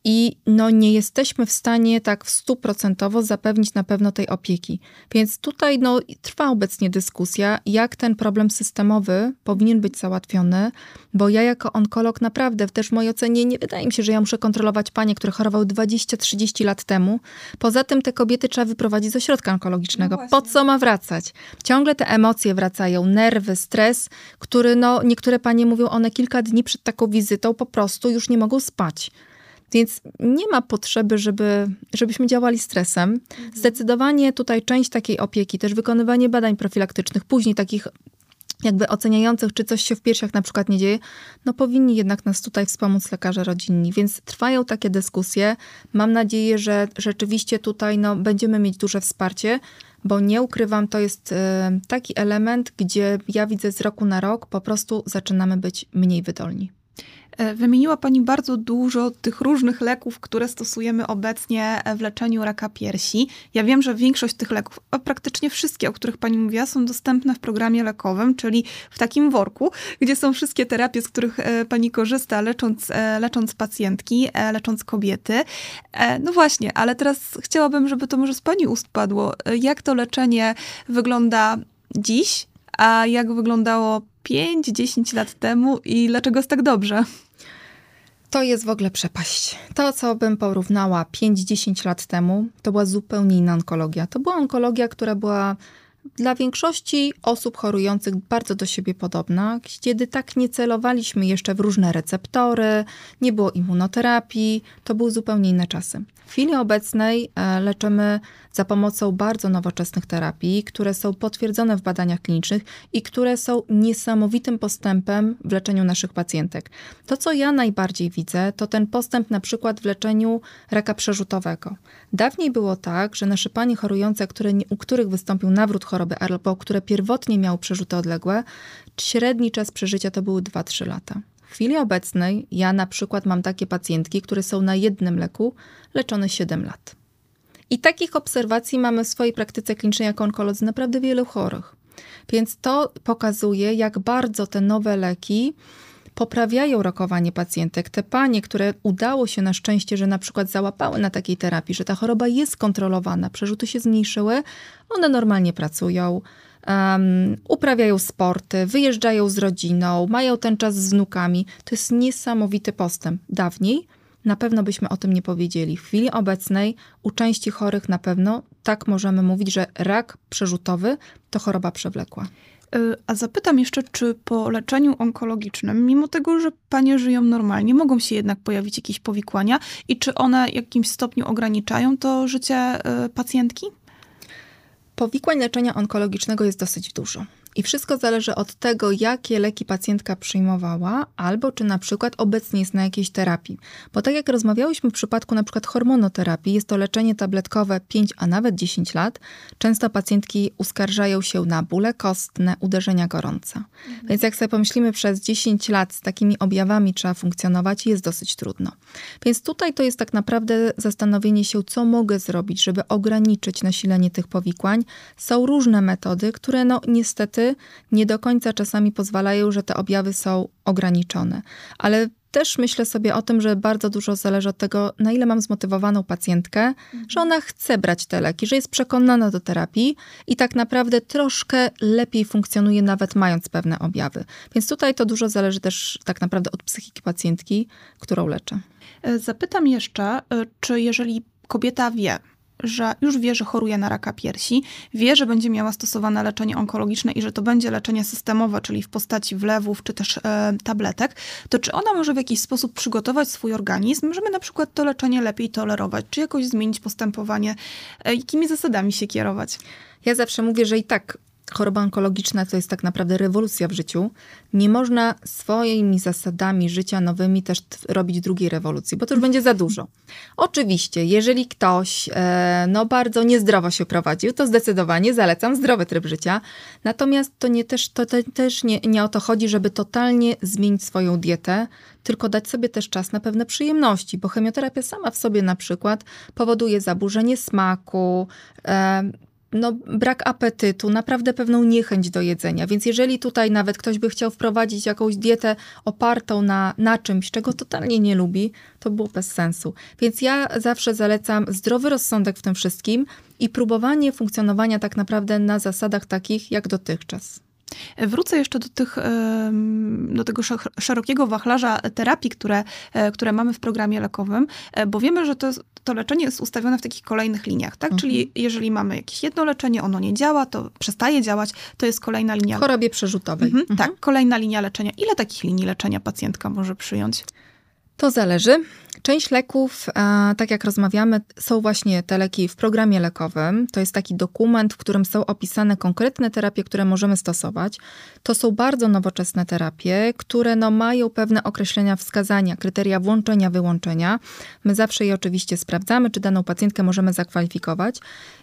i no, nie jesteśmy w stanie tak w stuprocentowo zapewnić na pewno tej opieki. Więc tutaj no, trwa obecnie dyskusja, jak ten problem systemowy powinien być załatwiony, bo ja jako onkolog naprawdę, też w mojej ocenie, nie wydaje mi się, że ja muszę kontrolować panie, które chorowały 20-30 lat temu. Poza tym te kobiety trzeba wyprowadzić z ośrodka onkologicznego. No po co ma wracać? Ciągle te emocje wracają, nerwy, stres, który no, niektóre panie mówią, one kilka dni przed taką wizytą po prostu już nie mogą spać. Więc nie ma potrzeby, żeby, żebyśmy działali stresem. Mhm. Zdecydowanie tutaj część takiej opieki, też wykonywanie badań profilaktycznych, później takich jakby oceniających, czy coś się w piersiach na przykład nie dzieje, no powinni jednak nas tutaj wspomóc lekarze rodzinni. Więc trwają takie dyskusje. Mam nadzieję, że rzeczywiście tutaj no, będziemy mieć duże wsparcie, bo nie ukrywam, to jest y, taki element, gdzie ja widzę z roku na rok po prostu zaczynamy być mniej wydolni. E, wymieniła Pani bardzo dużo tych różnych leków, które stosujemy obecnie w leczeniu raka piersi. Ja wiem, że większość tych leków, a praktycznie wszystkie, o których Pani mówiła, są dostępne w programie lekowym, czyli w takim worku, gdzie są wszystkie terapie, z których e, Pani korzysta, lecząc, e, lecząc pacjentki, lecząc kobiety. No właśnie, ale teraz chciałabym, żeby to może z Pani ust padło. Jak to leczenie wygląda dziś, a jak wyglądało 5-10 lat temu i dlaczego jest tak dobrze? To jest w ogóle przepaść. To, co bym porównała 5-10 lat temu, to była zupełnie inna onkologia. To była onkologia, która była dla większości osób chorujących bardzo do siebie podobna, kiedy tak nie celowaliśmy jeszcze w różne receptory, nie było immunoterapii, to były zupełnie inne czasy. Chwili obecnej e, leczymy za pomocą bardzo nowoczesnych terapii, które są potwierdzone w badaniach klinicznych i które są niesamowitym postępem w leczeniu naszych pacjentek. To, co ja najbardziej widzę, to ten postęp na przykład w leczeniu raka przerzutowego. Dawniej było tak, że nasze panie chorujące, które, u których wystąpił nawrót choroby albo które pierwotnie miały przerzuty odległe, średni czas przeżycia to były 2-3 lata. W chwili obecnej ja na przykład mam takie pacjentki, które są na jednym leku leczone 7 lat. I takich obserwacji mamy w swojej praktyce klinicznej jako onkolodzy naprawdę wielu chorych. Więc to pokazuje, jak bardzo te nowe leki poprawiają rokowanie pacjentek. Te panie, które udało się na szczęście, że na przykład załapały na takiej terapii, że ta choroba jest kontrolowana, przerzuty się zmniejszyły, one normalnie pracują, um, uprawiają sporty, wyjeżdżają z rodziną, mają ten czas z wnukami. To jest niesamowity postęp. Dawniej na pewno byśmy o tym nie powiedzieli. W chwili obecnej u części chorych na pewno tak możemy mówić, że rak przerzutowy to choroba przewlekła. Y, a zapytam jeszcze, czy po leczeniu onkologicznym, mimo tego, że panie żyją normalnie, mogą się jednak pojawić jakieś powikłania i czy one w jakimś stopniu ograniczają to życie y, pacjentki? Powikłań leczenia onkologicznego jest dosyć dużo. I wszystko zależy od tego, jakie leki pacjentka przyjmowała, albo czy na przykład obecnie jest na jakiejś terapii. Bo tak jak rozmawiałyśmy w przypadku na przykład hormonoterapii, jest to leczenie tabletkowe 5, a nawet 10 lat. Często pacjentki uskarżają się na bóle kostne, uderzenia gorąca. Mhm. Więc jak sobie pomyślimy, przez 10 lat z takimi objawami trzeba funkcjonować, jest dosyć trudno. Więc tutaj to jest tak naprawdę zastanowienie się, co mogę zrobić, żeby ograniczyć nasilenie tych powikłań. Są różne metody, które no niestety nie do końca czasami pozwalają, że te objawy są ograniczone. Ale też myślę sobie o tym, że bardzo dużo zależy od tego, na ile mam zmotywowaną pacjentkę, że ona chce brać te leki, że jest przekonana do terapii i tak naprawdę troszkę lepiej funkcjonuje, nawet mając pewne objawy. Więc tutaj to dużo zależy też tak naprawdę od psychiki pacjentki, którą leczę. E, zapytam jeszcze, e, czy jeżeli kobieta wie, że już wie, że choruje na raka piersi, wie, że będzie miała stosowane leczenie onkologiczne i że to będzie leczenie systemowe, czyli w postaci wlewów czy też e, tabletek, to czy ona może w jakiś sposób przygotować swój organizm, żeby na przykład to leczenie lepiej tolerować, czy jakoś zmienić postępowanie, e, jakimi zasadami się kierować? Ja zawsze mówię, że i tak choroba onkologiczna to jest tak naprawdę rewolucja w życiu. Nie można swoimi zasadami życia nowymi też robić drugiej rewolucji, bo to już będzie za dużo. Oczywiście, jeżeli ktoś e, no, bardzo niezdrowo się prowadził, to zdecydowanie zalecam zdrowy tryb życia. Natomiast to, nie też, to te, też nie, nie o to chodzi, żeby totalnie zmienić swoją dietę, tylko dać sobie też czas na pewne przyjemności, bo chemioterapia sama w sobie na przykład powoduje zaburzenie smaku, e, no, brak apetytu, naprawdę pewną niechęć do jedzenia. Więc jeżeli tutaj nawet ktoś by chciał wprowadzić jakąś dietę opartą na, na czymś, czego totalnie nie lubi, to było bez sensu. Więc ja zawsze zalecam zdrowy rozsądek w tym wszystkim i próbowanie funkcjonowania tak naprawdę na zasadach takich jak dotychczas. Wrócę jeszcze do, tych, do tego szerokiego wachlarza terapii, które, e, które mamy w programie lekowym, e, bo wiemy, że to, to leczenie jest ustawione w takich kolejnych liniach, tak? Mhm. Czyli jeżeli mamy jakieś jedno leczenie, ono nie działa, to przestaje działać, to jest kolejna linia. W chorobie przerzutowej. Mhm, mhm. Tak, kolejna linia leczenia. Ile takich linii leczenia pacjentka może przyjąć? To zależy. Część leków, tak jak rozmawiamy, są właśnie te leki w programie lekowym. To jest taki dokument, w którym są opisane konkretne terapie, które możemy stosować. To są bardzo nowoczesne terapie, które no, mają pewne określenia, wskazania, kryteria włączenia, wyłączenia. My zawsze je oczywiście sprawdzamy, czy daną pacjentkę możemy zakwalifikować.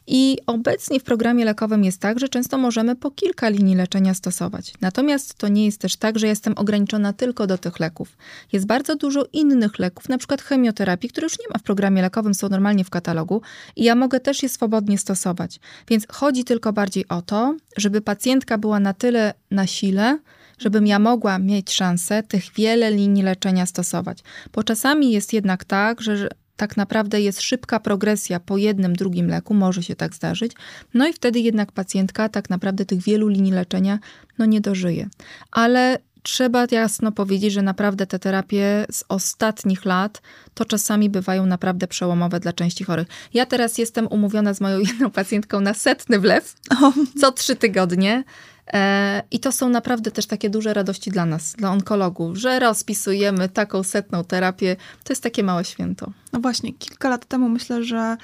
I obecnie w programie lekowym jest tak, że często możemy po kilka linii leczenia stosować. Natomiast to nie jest też tak, że jestem ograniczona tylko do tych leków. Jest bardzo dużo innych leków, na przykład chemioterapii, które już nie ma w programie lekowym, są normalnie w katalogu i ja mogę też je swobodnie stosować. Więc chodzi tylko bardziej o to, żeby pacjentka była na tyle na sile, żebym ja mogła mieć szansę tych wiele linii leczenia stosować. Bo czasami jest jednak tak, że tak naprawdę jest szybka progresja po jednym, drugim leku, może się tak zdarzyć, no i wtedy jednak pacjentka tak naprawdę tych wielu linii leczenia no nie dożyje. Ale trzeba jasno powiedzieć, że naprawdę te terapie z ostatnich lat to czasami bywają naprawdę przełomowe dla części chorych. Ja teraz jestem umówiona z moją *laughs* jedną pacjentką na setny wlew co trzy tygodnie. E, I to są naprawdę też takie duże radości dla nas, dla onkologów, że rozpisujemy taką setną terapię. To jest takie małe święto. No właśnie, kilka lat temu myślę, że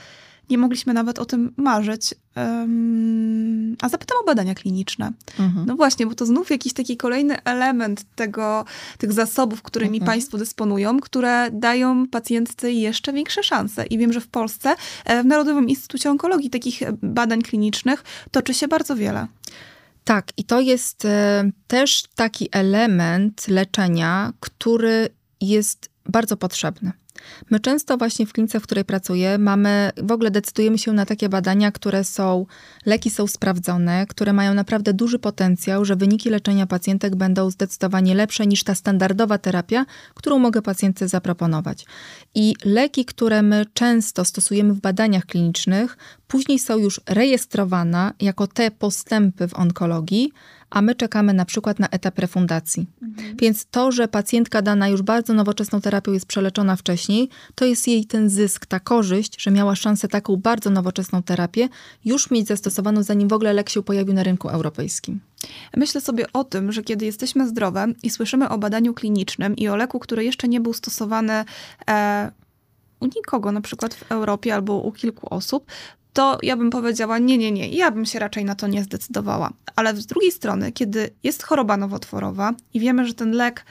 nie mogliśmy nawet o tym marzyć. Um, a zapytam o badania kliniczne. Mhm. No właśnie, bo to znów jakiś taki kolejny element tego, tych zasobów, którymi mhm. Państwo dysponują, które dają pacjentce jeszcze większe szanse. I wiem, że w Polsce, e, w Narodowym Instytucie Onkologii, takich badań klinicznych toczy się bardzo wiele. Tak, i to jest e, też taki element leczenia, który jest bardzo potrzebny. My często właśnie w klinice, w której pracuję, mamy, w ogóle decydujemy się na takie badania, które są, leki są sprawdzone, które mają naprawdę duży potencjał, że wyniki leczenia pacjentek będą zdecydowanie lepsze niż ta standardowa terapia, którą mogę pacjentce zaproponować. I leki, które my często stosujemy w badaniach klinicznych, później są już rejestrowane jako te postępy w onkologii, a my czekamy na przykład na etap refundacji. Mhm. Więc to, że pacjentka dana już bardzo nowoczesną terapią jest przeleczona wcześniej, to jest jej ten zysk, ta korzyść, że miała szansę taką bardzo nowoczesną terapię już mieć zastosowaną, zanim w ogóle lek się pojawił na rynku europejskim. Myślę sobie o tym, że kiedy jesteśmy zdrowe i słyszymy o badaniu klinicznym i o leku, który jeszcze nie był stosowany e, u nikogo, na przykład w Europie albo u kilku osób, to ja bym powiedziała, nie, nie, nie, ja bym się raczej na to nie zdecydowała. Ale z drugiej strony, kiedy jest choroba nowotworowa i wiemy, że ten lek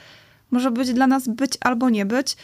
może być dla nas być albo nie być,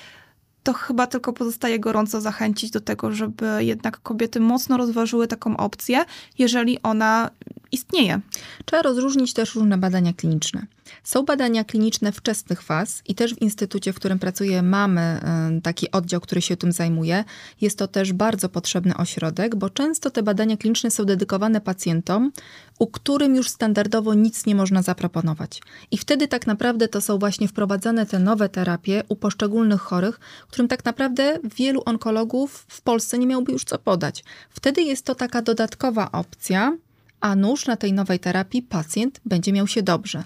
to chyba tylko pozostaje gorąco zachęcić do tego, żeby jednak kobiety mocno rozważyły taką opcję, jeżeli ona istnieje. Trzeba rozróżnić też różne badania kliniczne. Są badania kliniczne wczesnych faz i też w instytucie, w którym pracuję, mamy y, taki oddział, który się tym zajmuje. Jest to też bardzo potrzebny ośrodek, bo często te badania kliniczne są dedykowane pacjentom, u którym już standardowo nic nie można zaproponować. I wtedy tak naprawdę to są właśnie wprowadzane te nowe terapie u poszczególnych chorych, którym tak naprawdę wielu onkologów w Polsce nie miałby już co podać. Wtedy jest to taka dodatkowa opcja, a nóż na tej nowej terapii pacjent będzie miał się dobrze.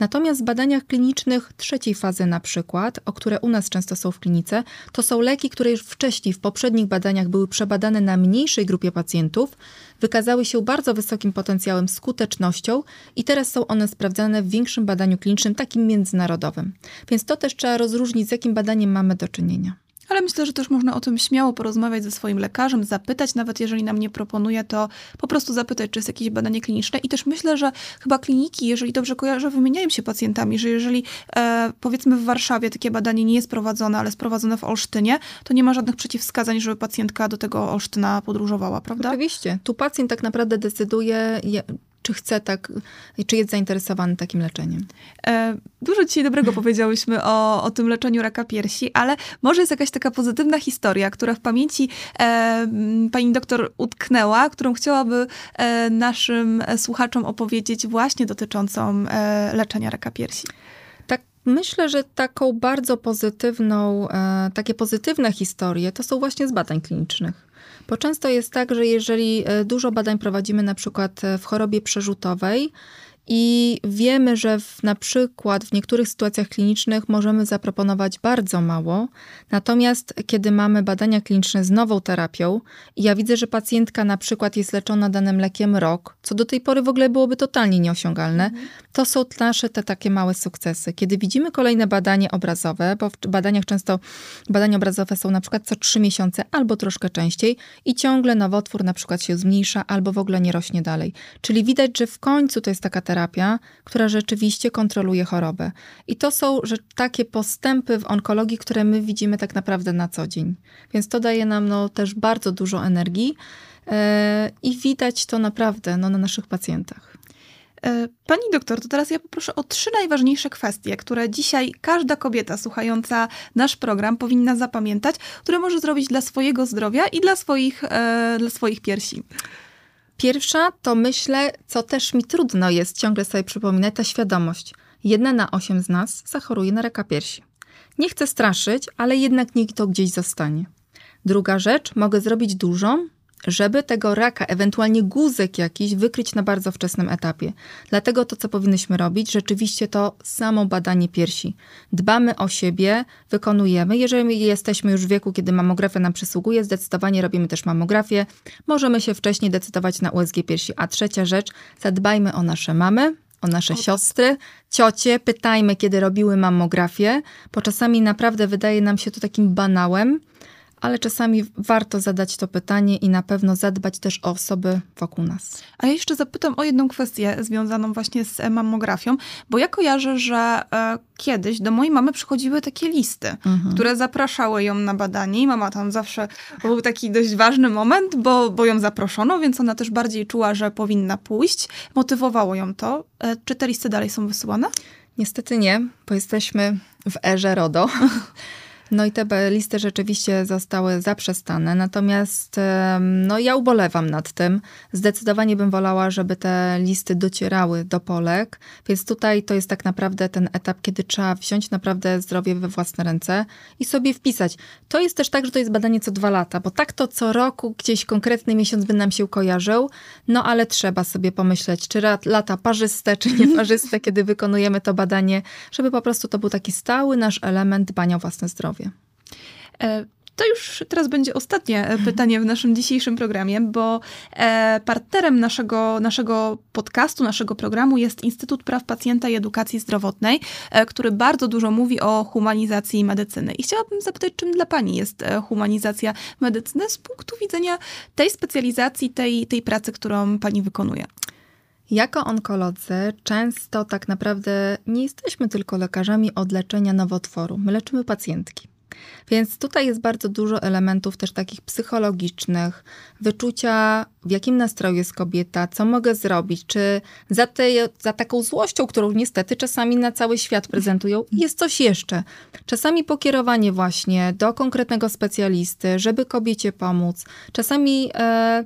Natomiast w badaniach klinicznych trzeciej fazy na przykład, o które u nas często są w klinice, to są leki, które już wcześniej w poprzednich badaniach były przebadane na mniejszej grupie pacjentów, wykazały się bardzo wysokim potencjałem skutecznością i teraz są one sprawdzane w większym badaniu klinicznym, takim międzynarodowym. Więc to też trzeba rozróżnić, z jakim badaniem mamy do czynienia. Ale myślę, że też można o tym śmiało porozmawiać ze swoim lekarzem, zapytać, nawet jeżeli nam nie proponuje, to po prostu zapytać, czy jest jakieś badanie kliniczne. I też myślę, że chyba kliniki, jeżeli dobrze kojarzę, wymieniają się pacjentami, że jeżeli e, powiedzmy w Warszawie takie badanie nie jest prowadzone, ale jest prowadzone w Olsztynie, to nie ma żadnych przeciwwskazań, żeby pacjentka do tego Olsztyna podróżowała, prawda? Oczywiście. Tu pacjent tak naprawdę decyduje, czy chce tak, czy jest zainteresowany takim leczeniem. E, dużo dzisiaj dobrego *laughs* powiedziałyśmy o, o tym leczeniu raka piersi, ale może jest jakaś taka pozytywna historia, która w pamięci e, pani doktor utknęła, którą chciałaby e, naszym słuchaczom opowiedzieć właśnie dotyczącą e, leczenia raka piersi. Tak, myślę, że taką bardzo pozytywną, e, takie pozytywne historie to są właśnie z badań klinicznych. Bo często jest tak, że jeżeli e, dużo badań prowadzimy na przykład e, w chorobie przerzutowej, i wiemy, że w, na przykład w niektórych sytuacjach klinicznych możemy zaproponować bardzo mało, natomiast kiedy mamy badania kliniczne z nową terapią i ja widzę, że pacjentka na przykład jest leczona danym lekiem rok, co do tej pory w ogóle byłoby totalnie nieosiągalne, mhm. to są nasze te takie małe sukcesy. Kiedy widzimy kolejne badanie obrazowe, bo w badaniach często badania obrazowe są na przykład co trzy miesiące albo troszkę częściej i ciągle nowotwór na przykład się zmniejsza albo w ogóle nie rośnie dalej. Czyli widać, że w końcu to jest taka terapia, terapia, która rzeczywiście kontroluje chorobę. I to są że takie postępy w onkologii, które my widzimy tak naprawdę na co dzień. Więc to daje nam no, też bardzo dużo energii yy, i widać to naprawdę no, na naszych pacjentach. E, pani doktor, to teraz ja poproszę o trzy najważniejsze kwestie, które dzisiaj każda kobieta słuchająca nasz program powinna zapamiętać, które może zrobić dla swojego zdrowia i dla swoich, e, dla swoich piersi. Pierwsza to myślę, co też mi trudno jest ciągle sobie przypominać, ta świadomość. Jedna na osiem z nas zachoruje na raka piersi. Nie chcę straszyć, ale jednak niech to gdzieś zostanie. Druga rzecz, mogę zrobić dużo, żeby tego raka, ewentualnie guzek jakiś, wykryć na bardzo wczesnym etapie. Dlatego to, co powinnyśmy robić, rzeczywiście to samo badanie piersi. Dbamy o siebie, wykonujemy. Jeżeli jesteśmy już w wieku, kiedy mamografia nam przysługuje, zdecydowanie robimy też mamografię. Możemy się wcześniej decydować na USG piersi. A trzecia rzecz, zadbajmy o nasze mamy, o nasze siostry, ciocie, pytajmy, kiedy robiły mammografię, bo czasami naprawdę wydaje nam się to takim banałem, ale czasami warto zadać to pytanie i na pewno zadbać też o osoby wokół nas. A ja jeszcze zapytam o jedną kwestię związaną właśnie z mammografią, bo ja kojarzę, że e, kiedyś do mojej mamy przychodziły takie listy, mhm. które zapraszały ją na badanie i mama tam zawsze, był taki dość ważny moment, bo, bo ją zaproszono, więc ona też bardziej czuła, że powinna pójść. Motywowało ją to. E, czy te listy dalej są wysyłane? Niestety nie, bo jesteśmy w erze RODO. *laughs* No i te listy rzeczywiście zostały zaprzestane, natomiast no, ja ubolewam nad tym. Zdecydowanie bym wolała, żeby te listy docierały do Polek, więc tutaj to jest tak naprawdę ten etap, kiedy trzeba wziąć naprawdę zdrowie we własne ręce i sobie wpisać. To jest też tak, że to jest badanie co dwa lata, bo tak to co roku gdzieś konkretny miesiąc by nam się kojarzył, no ale trzeba sobie pomyśleć, czy lata parzyste, czy nieparzyste, *laughs* kiedy wykonujemy to badanie, żeby po prostu to był taki stały nasz element dbania o własne zdrowie. E, to już teraz będzie ostatnie e, pytanie w naszym dzisiejszym programie, bo e, partnerem naszego, naszego podcastu, naszego programu jest Instytut Praw Pacjenta i Edukacji Zdrowotnej, który bardzo dużo mówi o humanizacji medycyny. I chciałabym zapytać, czym dla Pani jest humanizacja medycyny z punktu widzenia tej specjalizacji, tej, tej pracy, którą Pani wykonuje? Jako onkolodzy często tak naprawdę nie jesteśmy tylko lekarzami od leczenia nowotworu. My leczymy pacjentki. Więc tutaj jest bardzo dużo elementów też takich psychologicznych, wyczucia, w jakim nastroju jest kobieta, co mogę zrobić, czy za, te, za taką złością, którą niestety czasami na cały świat prezentują, jest coś jeszcze. Czasami pokierowanie właśnie do konkretnego specjalisty, żeby kobiecie pomóc. Czasami e,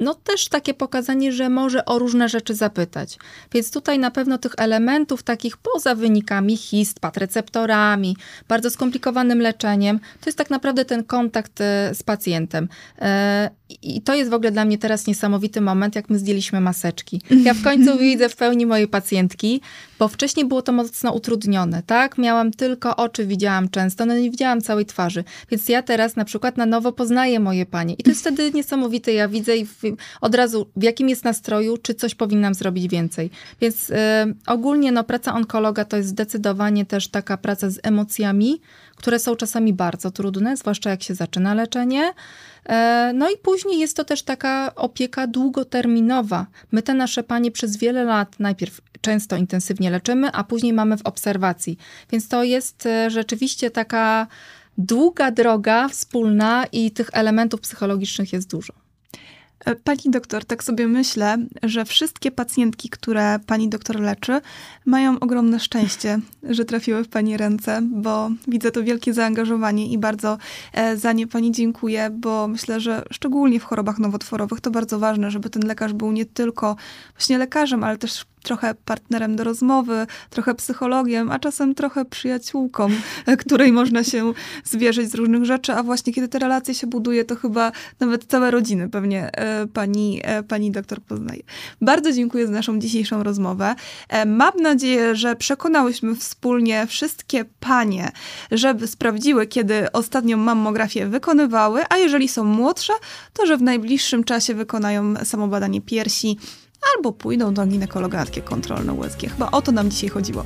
no też takie pokazanie, że może o różne rzeczy zapytać. Więc tutaj na pewno tych elementów takich poza wynikami HIST, receptorami, bardzo skomplikowanym leczeniem, to jest tak naprawdę ten kontakt e, z pacjentem. E, I to jest w ogóle dla mnie teraz niesamowity moment, jak my zdjęliśmy maseczki. Ja w końcu *laughs* widzę w pełni mojej pacjentki, bo wcześniej było to mocno utrudnione, tak? Miałam tylko oczy, widziałam często, no nie widziałam całej twarzy. Więc ja teraz na przykład na nowo poznaję moje panie. I to jest wtedy niesamowite. Ja widzę i od razu w jakim jest nastroju, czy coś powinnam zrobić więcej. Więc y, ogólnie no, praca onkologa to jest zdecydowanie też taka praca z emocjami, które są czasami bardzo trudne, zwłaszcza jak się zaczyna leczenie. E, no i później jest to też taka opieka długoterminowa. My te nasze panie przez wiele lat najpierw często intensywnie leczymy, a później mamy w obserwacji. Więc to jest e, rzeczywiście taka długa droga wspólna i tych elementów psychologicznych jest dużo. E, pani doktor, tak sobie myślę, że wszystkie pacjentki, które pani doktor leczy, mają ogromne szczęście, *laughs* że trafiły w pani ręce, bo widzę to wielkie zaangażowanie i bardzo e, za nie pani dziękuję, bo myślę, że szczególnie w chorobach nowotworowych to bardzo ważne, żeby ten lekarz był nie tylko właśnie lekarzem, ale też trochę partnerem do rozmowy, trochę psychologiem, a czasem trochę przyjaciółką, *laughs* której można się zwierzyć z różnych rzeczy, a właśnie kiedy te relacje się buduje, to chyba nawet całe rodziny pewnie e, pani, e, pani doktor poznaje. Bardzo dziękuję za naszą dzisiejszą rozmowę. E, mam nadzieję, że przekonałyśmy wspólnie wszystkie panie, żeby sprawdziły, kiedy ostatnią mammografię wykonywały, a jeżeli są młodsze, to że w najbliższym czasie wykonają samobadanie piersi albo pójdą do ginekologa na takie kontrolne USG. Chyba o to nam dzisiaj chodziło.